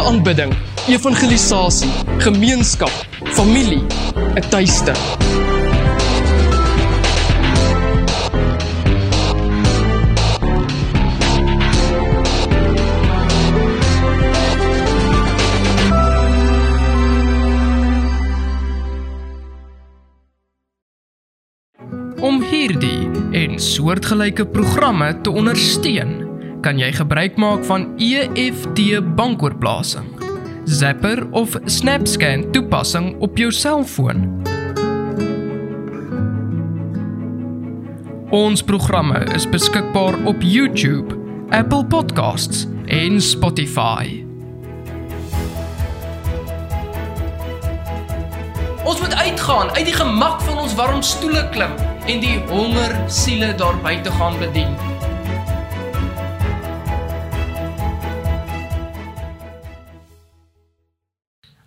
elektroniese aanbidding, evangelisasie, gemeenskap, familie, 'n tuiste. Om hierdie en soortgelyke programme te ondersteun, kan jy gebruik maak van EFT bankoorplasing, Zapper of SnapScan toepassing op jou selfoon. Ons programme is beskikbaar op YouTube, Apple Podcasts en Spotify. Ons moet uitgaan, uit die gemak van ons warm stoele klim en die honger siele daar buite gaan bedien.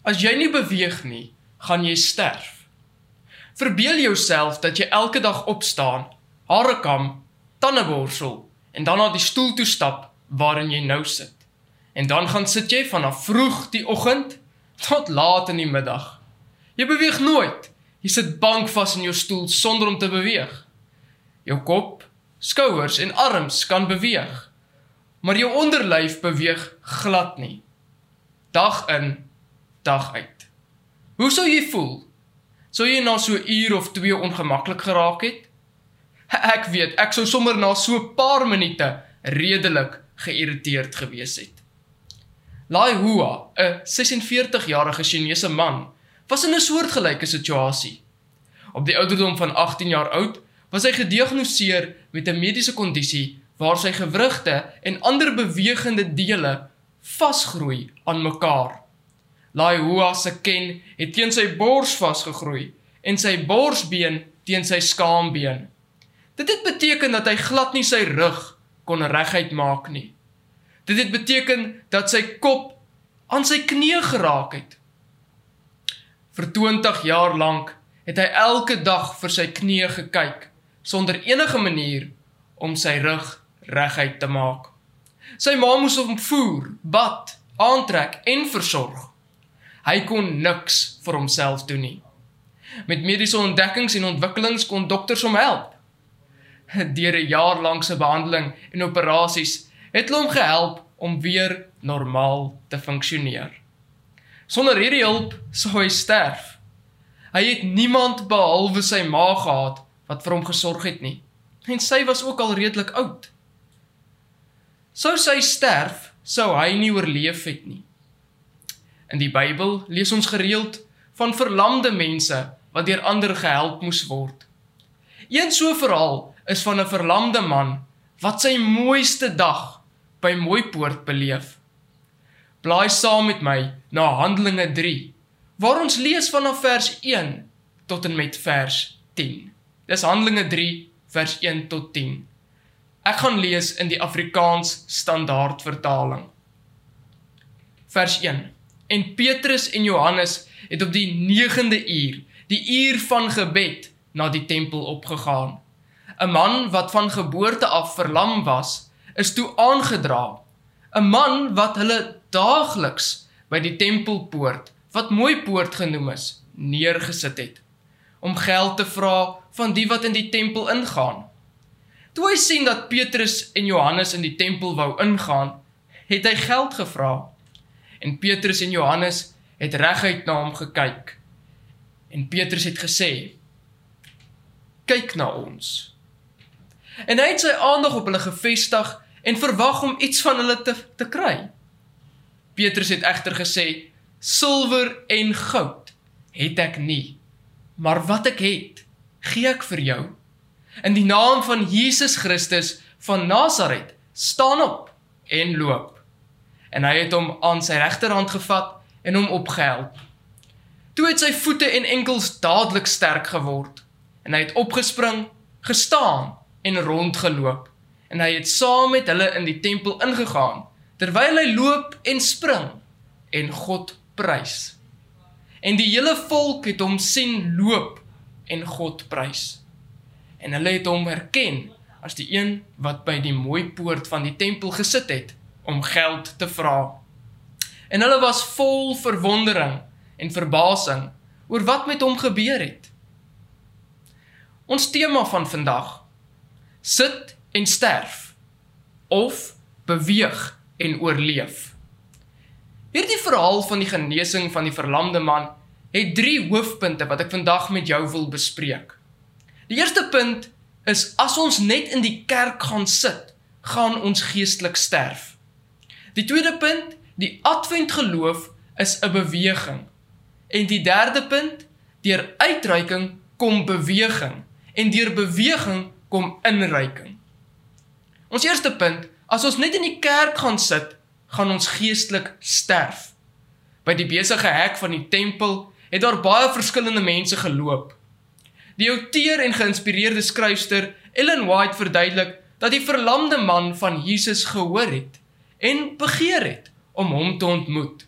As jy nie beweeg nie, gaan jy sterf. Verbeel jouself dat jy elke dag opstaan, hare kam, tande borsel en dan na die stoel toe stap waarin jy nou sit. En dan gaan sit jy vanaf vroeg die oggend tot laat in die middag. Jy beweeg nooit. Jy sit bankvas in jou stoel sonder om te beweeg. Jou kop, skouers en arms kan beweeg, maar jou onderlyf beweeg glad nie. Dag in, dag uit. Hoe sou jy voel? Sou jy na so 'n uur of 2 ongemaklik geraak het? Ek weet, ek sou sommer na so 'n paar minute redelik geïrriteerd gewees het. Lai Hua, 'n 46-jarige Chinese man, was in 'n soortgelyke situasie. Op die ouderdom van 18 jaar oud was hy gediagnoseer met 'n mediese kondisie waar sy gewrigte en ander bewegende dele vasgroei aan mekaar. Lai Hua se ken het teen sy bors vasgegroei en sy borsbeen teen sy skaambeen. Dit het beteken dat hy glad nie sy rug kon reguit maak nie. Dit het beteken dat sy kop aan sy knie geraak het. Vir 20 jaar lank het hy elke dag vir sy knie gekyk sonder enige manier om sy rug reguit te maak. Sy ma moes hom voer, bad, aantrek en versorg. Hy kon niks vir homself doen nie. Met mediese ontdekkings en ontwikkelings kon dokters hom help. Deur 'n jaar lank se behandeling en operasies het hulle hom gehelp om weer normaal te funksioneer. Sonder hierdie hulp sou hy sterf. Hy het niemand behalwe sy ma gehad wat vir hom gesorg het nie. En sy was ook al redelik oud. Sou sy sterf, sou hy nie oorleef het nie. In die Bybel lees ons gereeld van verlamde mense wat deur ander gehelp moes word. Een so verhaal is van 'n verlamde man wat sy mooiste dag by Mooipoort beleef. Blaai saam met my na Handelinge 3 waar ons lees vanaf vers 1 tot en met vers 10. Dis Handelinge 3 vers 1 tot 10. Ek gaan lees in die Afrikaans standaard vertaling. Vers 1. En Petrus en Johannes het op die 9de uur, die uur van gebed, na die tempel opgegaan. 'n Man wat van geboorte af verlam was, is toe aangedra. 'n Man wat hulle daagliks by die tempelpoort, wat mooi poort genoem is, neergesit het om geld te vra van die wat in die tempel ingaan. Toe hy sien dat Petrus en Johannes in die tempel wou ingaan, het hy geld gevra. En Petrus en Johannes het reguit na hom gekyk. En Petrus het gesê: "Kyk na ons." En hy het sy aandag op hulle gefestig en verwag om iets van hulle te te kry. Petrus het egter gesê: "Silwer en goud het ek nie, maar wat ek het, gee ek vir jou. In die naam van Jesus Christus van Nasaret, staan op en loop." En hy het hom aan sy regterhand gevat en hom opgehelp. Toe het sy voete en enkels dadelik sterk geword en hy het opgespring, gestaan en rondgeloop en hy het saam met hulle in die tempel ingegaan terwyl hy loop en spring en God prys. En die hele volk het hom sien loop en God prys. En hulle het hom herken as die een wat by die mooi poort van die tempel gesit het om geld te vra. en hulle was vol verwondering en verbasing oor wat met hom gebeur het. Ons tema van vandag: sit en sterf of beweeg en oorleef. Hierdie verhaal van die genesing van die verlamde man het 3 hoofpunte wat ek vandag met jou wil bespreek. Die eerste punt is as ons net in die kerk gaan sit, gaan ons geestelik sterf. Die tweede punt, die advent geloof is 'n beweging. En die derde punt, deur uitreiking kom beweging en deur beweging kom inreiking. Ons eerste punt, as ons net in die kerk gaan sit, gaan ons geestelik sterf. By die besige hek van die tempel het daar baie verskillende mense geloop. Die outeer en geïnspireerde skryfster Ellen White verduidelik dat die verlamde man van Jesus gehoor het en begeer het om hom te ontmoet.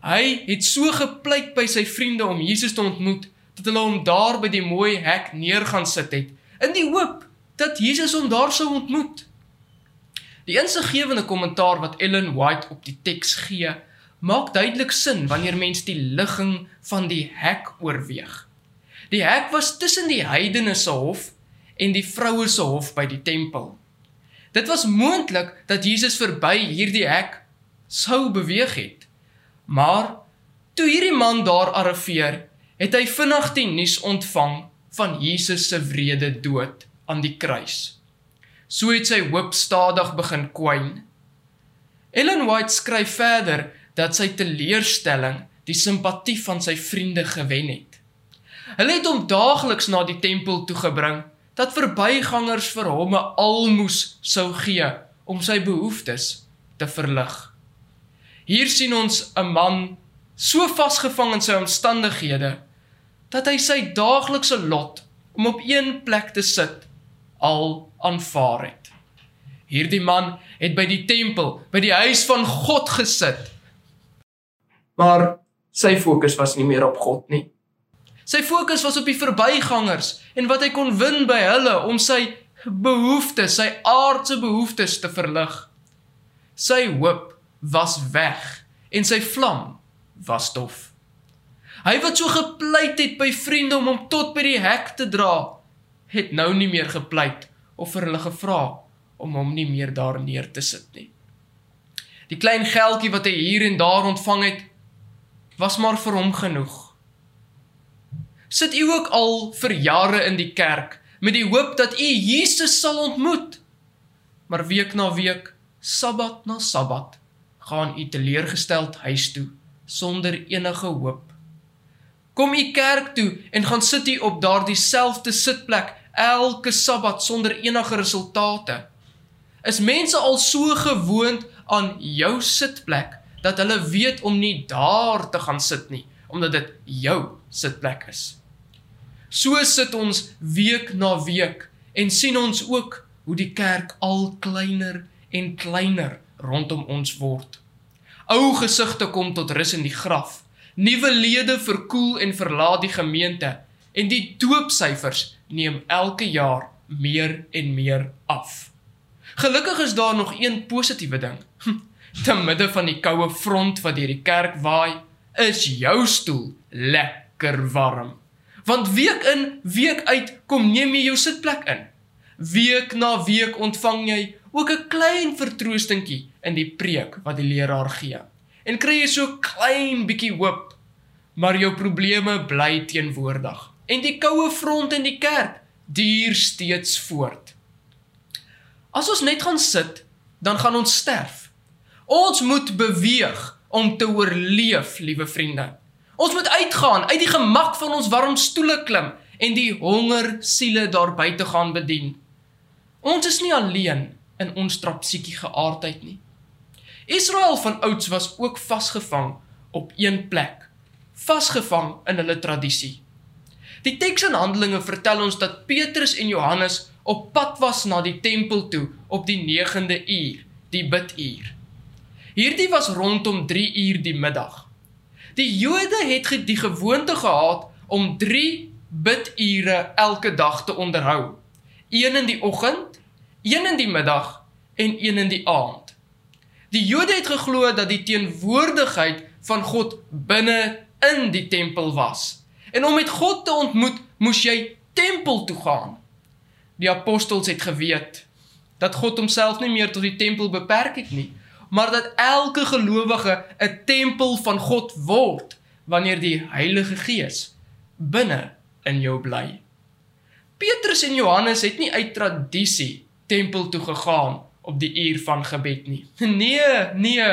Hy het so gepleit by sy vriende om Jesus te ontmoet dat hulle hom daar by die mooi hek neergaan sit het in die hoop dat Jesus hom daar sou ontmoet. Die insiggewende kommentaar wat Ellen White op die teks gee, maak duidelik sin wanneer mens die ligging van die hek oorweeg. Die hek was tussen die heidene se hof en die vroue se hof by die tempel. Dit was moontlik dat Jesus verby hierdie hek sou beweeg het. Maar toe hierdie man daar arriveer, het hy vinnig die nuus ontvang van Jesus se wrede dood aan die kruis. So het sy hoop stadig begin kwyn. Ellen White skryf verder dat sy teleurstelling die simpatie van sy vriende gewen het. Hulle het hom daagliks na die tempel toe gebring dat verbygangers vir hom 'n almoes sou gee om sy behoeftes te verlig. Hier sien ons 'n man so vasgevang in sy omstandighede dat hy sy daaglikse lot om op een plek te sit al aanvaar het. Hierdie man het by die tempel, by die huis van God gesit. Maar sy fokus was nie meer op God nie. Sy fokus was op die verbygangers en wat hy kon win by hulle om sy behoeftes, sy aardse behoeftes te verlig. Sy hoop was weg en sy vlam was dof. Hy wat so gepleit het by vriende om hom tot by die hek te dra, het nou nie meer gepleit of vir hulle gevra om hom nie meer daar neer te sit nie. Die klein geldjie wat hy hier en daar ontvang het, was maar vir hom genoeg. Sit u ook al vir jare in die kerk met die hoop dat u Jesus sal ontmoet. Maar week na week, Sabbat na Sabbat, gaan u teleurgesteld huis toe sonder enige hoop. Kom u kerk toe en gaan sit u op daardie selfde sitplek elke Sabbat sonder enige resultate. Is mense al so gewoond aan jou sitplek dat hulle weet om nie daar te gaan sit nie omdat dit jou sitplek is. So sit ons week na week en sien ons ook hoe die kerk al kleiner en kleiner rondom ons word. Ou gesigte kom tot rus in die graf. Nuwe lede verkoel en verlaat die gemeente en die doopsyfers neem elke jaar meer en meer af. Gelukkig is daar nog een positiewe ding. Te midde van die koue front wat deur die kerk waai, is jou stoel lekker warm. Want week in, week uit kom neem jy jou sitplek in. Week na week ontvang jy ook 'n klein vertroostingkie in die preek wat die leraar gee. En kry jy so klein bietjie hoop, maar jou probleme bly teenwoordig en die koue front in die kerk duur steeds voort. As ons net gaan sit, dan gaan ons sterf. Ons moet beweeg om te oorleef, liewe vriende. Ons moet uitgaan, uit die gemak van ons warm stoele klim en die honger siele daar buite gaan bedien. Ons is nie alleen in ons trapsiekie geaardheid nie. Israel van ouds was ook vasgevang op een plek, vasgevang in hulle tradisie. Die teks in Handelinge vertel ons dat Petrus en Johannes op pad was na die tempel toe op die 9de uur, die biduur. Hierdie was rondom 3 uur die middag. Die Jode het die gewoonte gehad om 3 bidure elke dag te onderhou. Een in die oggend, een in die middag en een in die aand. Die Jode het geglo dat die teenwoordigheid van God binne in die tempel was. En om met God te ontmoet, moes jy tempel toe gaan. Die apostels het geweet dat God homself nie meer tot die tempel beperk het nie, maar dat elke gelowige 'n tempel van God word wanneer die Heilige Gees binne in jou bly. Petrus en Johannes het nie uit tradisie tempel toe gegaan op die uur van gebed nie. Nee, nee.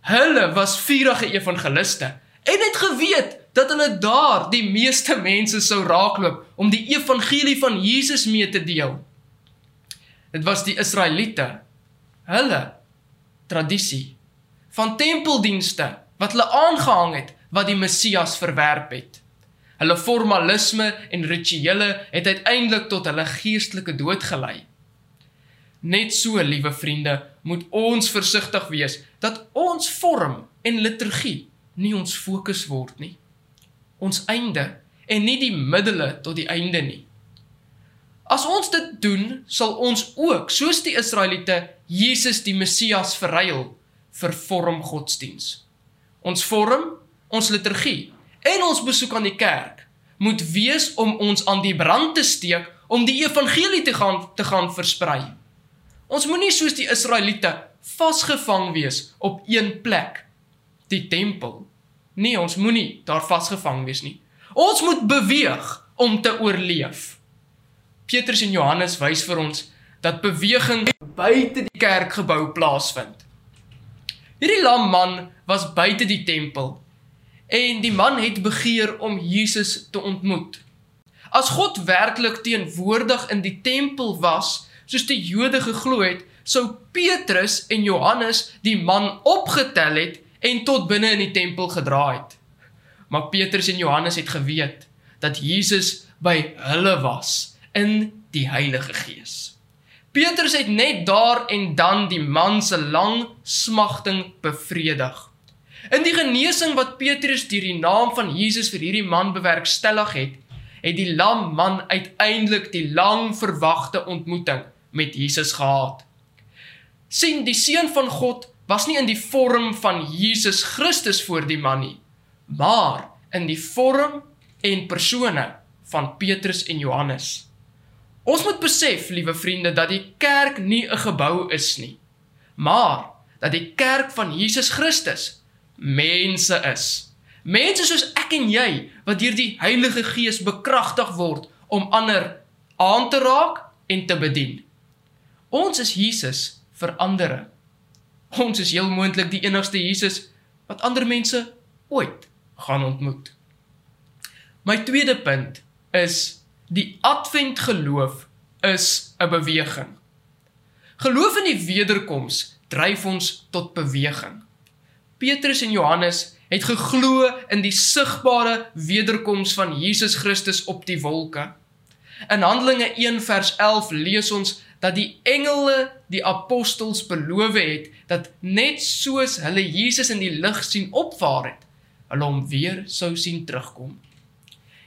Hulle was vurige evangeliste en het geweet dat hulle daar die meeste mense sou raakloop om die evangelie van Jesus mee te deel. Dit was die Israeliete. Hulle tradisie van tempeldienste wat hulle aangehang het wat die Messias verwerp het. Hulle formalisme en rituele het uiteindelik tot hulle geestelike dood gelei. Net so, liewe vriende, moet ons versigtig wees dat ons vorm en liturgie nie ons fokus word nie. Ons einde en nie die middele tot die einde nie. As ons dit doen, sal ons ook, soos die Israeliete, Jesus die Messias verruil vir vorm godsdiens. Ons vorm, ons liturgie en ons besoek aan die kerk moet wees om ons aan die brand te steek om die evangelie te gaan te gaan versprei. Ons moenie soos die Israeliete vasgevang wees op een plek, die tempel. Nee, ons moenie daar vasgevang wees nie. Ons moet beweeg om te oorleef. Petrus en Johannes wys vir ons dat beweging buite die kerkgebou plaasvind. Hierdie lam man was buite die tempel en die man het begeer om Jesus te ontmoet. As God werklik teenwoordig in die tempel was, soos die Jode geglo het, sou Petrus en Johannes die man opgetel het en tot binne in die tempel gedra het. Maar Petrus en Johannes het geweet dat Jesus by hulle was in die Heilige Gees. Petrus het net daar en dan die man se lang smagting bevredig. In die genesing wat Petrus deur die naam van Jesus vir hierdie man bewerkstellig het, het die lam man uiteindelik die lang verwagte ontmoeting met Jesus gehad. sien die seun van God was nie in die vorm van Jesus Christus voor die man nie, maar in die vorm en persone van Petrus en Johannes. Ons moet besef, liewe vriende, dat die kerk nie 'n gebou is nie, maar dat die kerk van Jesus Christus mense is. Mense soos ek en jy wat deur die Heilige Gees bekragtig word om ander aan te raak en te bedien. Ons is Jesus vir ander. Ons is heel moontlik die enigste Jesus wat ander mense ooit gaan ontmoet. My tweede punt is die advent geloof is 'n beweging. Geloof in die wederkoms dryf ons tot beweging. Petrus en Johannes het geglo in die sigbare wederkoms van Jesus Christus op die wolke. In Handelinge 1 vers 11 lees ons dat die engele die apostels beloof het dat net soos hulle Jesus in die lug sien opvaar het, hulle hom weer sou sien terugkom.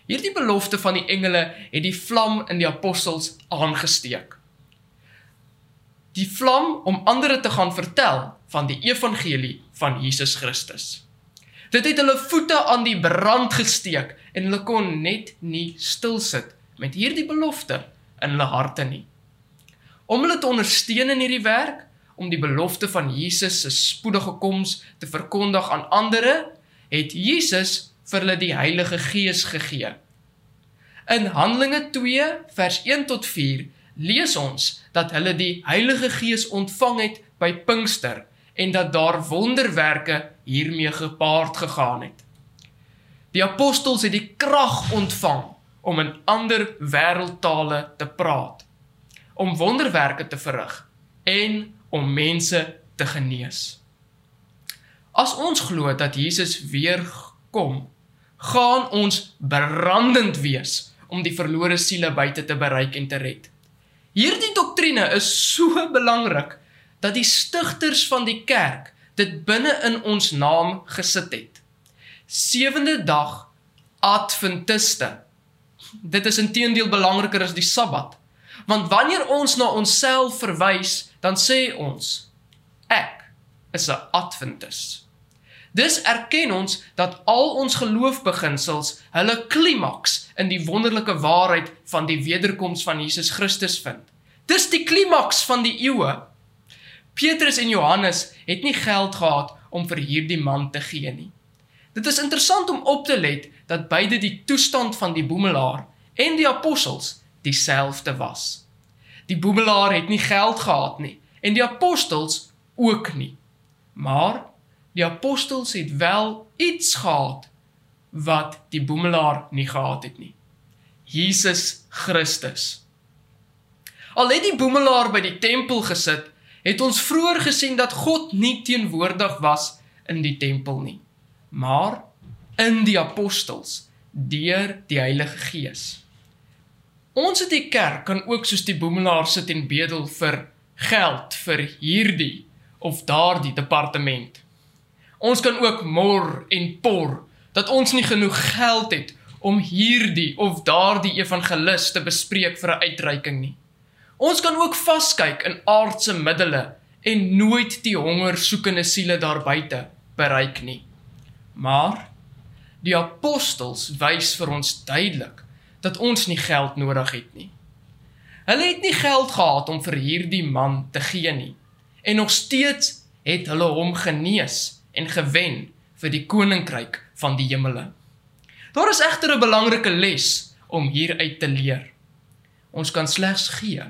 Hierdie belofte van die engele het die vlam in die apostels aangesteek. Die vlam om ander te gaan vertel van die evangelie van Jesus Christus. Dit het hulle voete aan die brand gesteek en hulle kon net nie stil sit met hierdie belofte in hulle harte nie om hulle te ondersteun in hierdie werk om die belofte van Jesus se spoedige koms te verkondig aan ander het Jesus vir hulle die Heilige Gees gegee. In Handelinge 2 vers 1 tot 4 lees ons dat hulle die Heilige Gees ontvang het by Pinkster en dat daar wonderwerke hiermee gepaard gegaan het. Die apostels het die krag ontvang om in ander wêreldtale te praat om wonderwerke te verrig en om mense te genees. As ons glo dat Jesus weer kom, gaan ons brandend wees om die verlore siele buite te bereik en te red. Hierdie doktrine is so belangrik dat die stigters van die kerk dit binne in ons naam gesit het. Sewende dag Adventiste. Dit is intedeel belangriker as die Sabbat. Want wanneer ons na onsself verwys, dan sê ons ek is 'n adventis. Dis erken ons dat al ons geloofbeginsels hulle klimaks in die wonderlike waarheid van die wederkoms van Jesus Christus vind. Dis die klimaks van die eeue. Petrus en Johannes het nie geld gehad om vir hierdie man te gee nie. Dit is interessant om op te let dat beide die toestand van die boemelaar en die apostels dieselfde was. Die boemelaar het nie geld gehad nie en die apostels ook nie. Maar die apostels het wel iets gehad wat die boemelaar nie gehad het nie. Jesus Christus. Al het die boemelaar by die tempel gesit, het ons vroeër gesien dat God nie teenwoordig was in die tempel nie, maar in die apostels deur die Heilige Gees. Ons het die kerk kan ook soos die boemelaar sit en bedel vir geld vir hierdie of daardie departement. Ons kan ook mor en por dat ons nie genoeg geld het om hierdie of daardie evangelis te bespreek vir 'n uitreiking nie. Ons kan ook vaskyk in aardse middele en nooit die hongersoekende siele daar buite bereik nie. Maar die apostels wys vir ons duidelik dat ons nie geld nodig het nie. Hulle het nie geld gehad om vir hierdie man te gee nie en nog steeds het hulle hom genees en gewen vir die koninkryk van die hemele. Daar is egter 'n belangrike les om hieruit te leer. Ons kan slegs gee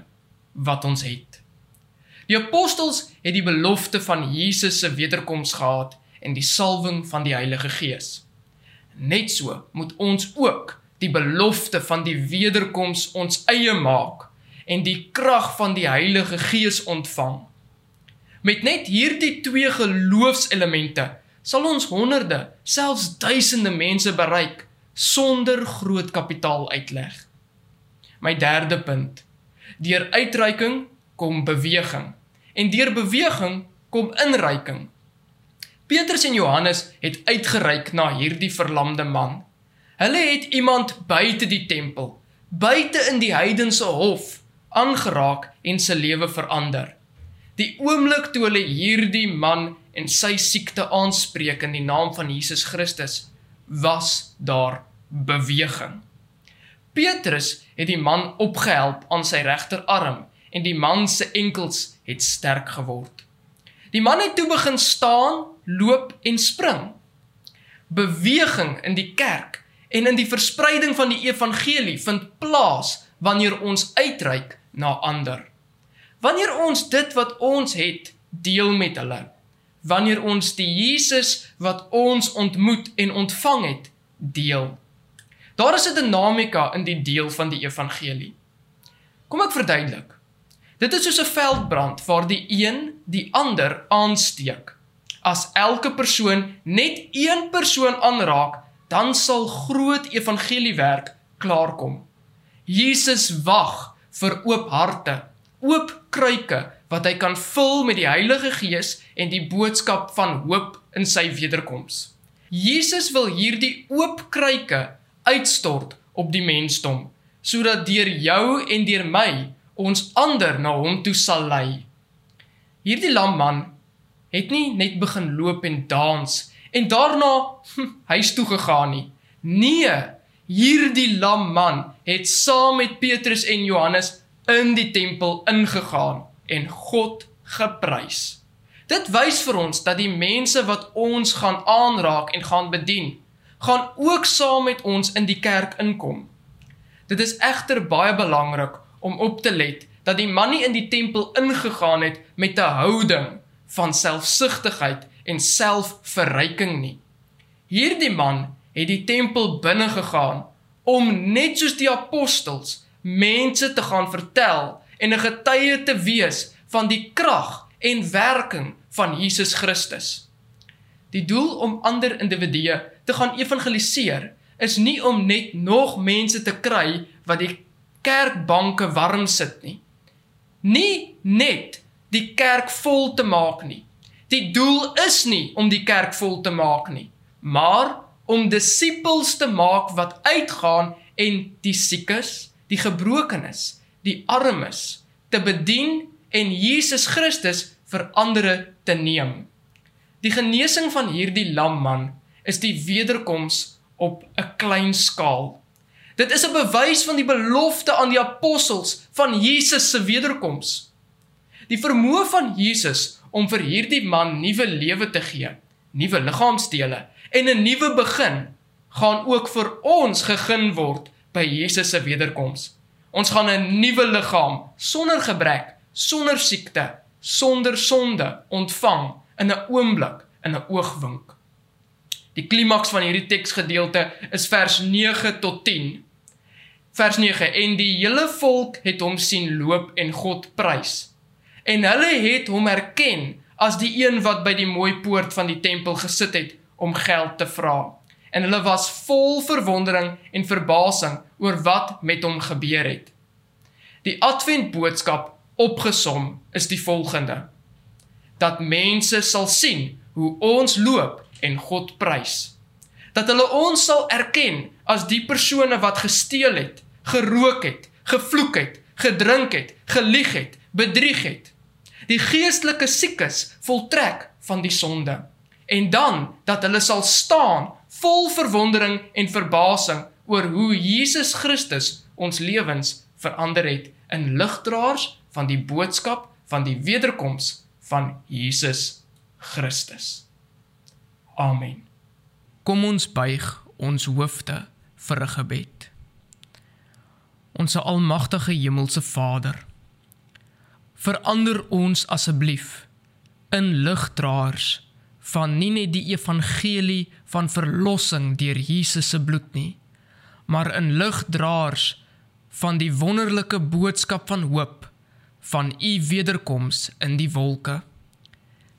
wat ons het. Die apostels het die belofte van Jesus se wederkoms gehad en die salwing van die Heilige Gees. Net so moet ons ook die belofte van die wederkoms ons eie maak en die krag van die Heilige Gees ontvang. Met net hierdie twee geloofselemente sal ons honderde, selfs duisende mense bereik sonder groot kapitaal uitleg. My derde punt. Deur uitreiking kom beweging en deur beweging kom inreiking. Petrus en Johannes het uitgereik na hierdie verlamde man. Hulle het iemand buite die tempel, buite in die heidense hof aangeraak en sy lewe verander. Die oomblik toe hulle hierdie man en sy siekte aanspreek in die naam van Jesus Christus, was daar beweging. Petrus het die man opgehelp aan sy regterarm en die man se enkels het sterk geword. Die man het toe begin staan, loop en spring. Beweging in die kerk en in die verspreiding van die evangelie vind plaas wanneer ons uitreik na ander. Wanneer ons dit wat ons het deel met hulle, wanneer ons die Jesus wat ons ontmoet en ontvang het deel. Daar is 'n dinamika in die deel van die evangelie. Kom ek verduidelik. Dit is soos 'n veldbrand waar die een die ander aansteek. As elke persoon net een persoon aanraak, dan sal groot evangeliewerk klaarkom. Jesus wag vir oop harte oop kruike wat hy kan vul met die Heilige Gees en die boodskap van hoop in sy wederkoms. Jesus wil hierdie oop kruike uitstort op die mensdom sodat deur jou en deur my ons ander na hom toe sal lei. Hierdie lamman het nie net begin loop en dans en daarna hm, huis toe gegaan nie. Nee, hierdie lamman het saam met Petrus en Johannes in die tempel ingegaan en God geprys. Dit wys vir ons dat die mense wat ons gaan aanraak en gaan bedien, gaan ook saam met ons in die kerk inkom. Dit is egter baie belangrik om op te let dat die man nie in die tempel ingegaan het met 'n houding van selfsugtigheid en selfverryking nie. Hierdie man het die tempel binne gegaan om net soos die apostels mense te gaan vertel en 'n getuie te wees van die krag en werking van Jesus Christus. Die doel om ander individue te gaan evangeliseer is nie om net nog mense te kry wat die kerkbanke warm sit nie. Nie net die kerk vol te maak nie. Die doel is nie om die kerk vol te maak nie, maar om disippels te maak wat uitgaan en die siekes, die gebrokenes, die armes te bedien en Jesus Christus vir ander te neem. Die genesing van hierdie lamman is die wederkoms op 'n klein skaal. Dit is 'n bewys van die belofte aan die apostels van Jesus se wederkoms. Die vermoë van Jesus om vir hierdie man nuwe lewe te gee, nuwe liggaamsdele en 'n nuwe begin gaan ook vir ons gegeen word by Jesus se wederkoms. Ons gaan 'n nuwe liggaam sonder gebrek, sonder siekte, sonder sonde ontvang in 'n oomblik, in 'n oogwink. Die klimaks van hierdie teksgedeelte is vers 9 tot 10. Vers 9 en die hele volk het hom sien loop en God prys. En hulle het hom erken as die een wat by die mooi poort van die tempel gesit het om geld te vra en hulle was vol verwondering en verbasing oor wat met hom gebeur het. Die Advent boodskap opgesom is die volgende: dat mense sal sien hoe ons loop en God prys. Dat hulle ons sal erken as die persone wat gesteel het, gerook het, gevloek het, gedrink het, gelieg het, bedrieg het. Die geestelike siekes voltrek van die sonde. En dan dat hulle sal staan vol verwondering en verbasing oor hoe Jesus Christus ons lewens verander het in ligdraers van die boodskap van die wederkoms van Jesus Christus. Amen. Kom ons buig ons hoofde vir 'n gebed. Onse almagtige hemelse Vader, verander ons asseblief in ligdraers van nie net die evangelie van verlossing deur Jesus se bloed nie, maar in ligdraers van die wonderlike boodskap van hoop van u wederkoms in die wolke.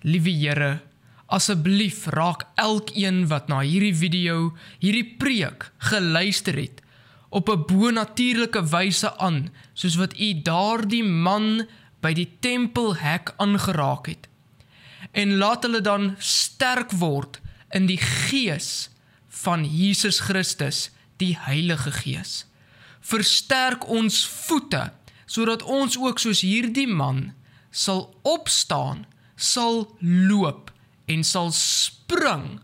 Liewe Here, asseblief raak elkeen wat na hierdie video, hierdie preek geluister het op 'n bonatuurlike wyse aan, soos wat u daardie man by die tempelhek aangeraak het en laat hulle dan sterk word in die gees van Jesus Christus, die Heilige Gees. Versterk ons voete sodat ons ook soos hierdie man sal opstaan, sal loop en sal spring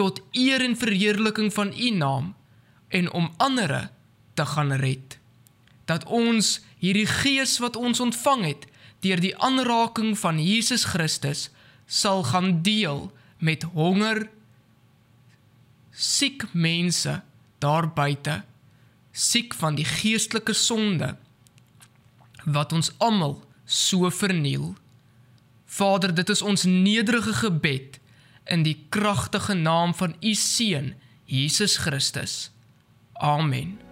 tot eer en verheerliking van U naam en om ander te gaan red. Dat ons hierdie gees wat ons ontvang het deur die aanraking van Jesus Christus sal gaan deel met honger siek mense daar buite siek van die geestelike sonde wat ons almal so verniel. Vader dit is ons nederige gebed in die kragtige naam van u seun Jesus Christus. Amen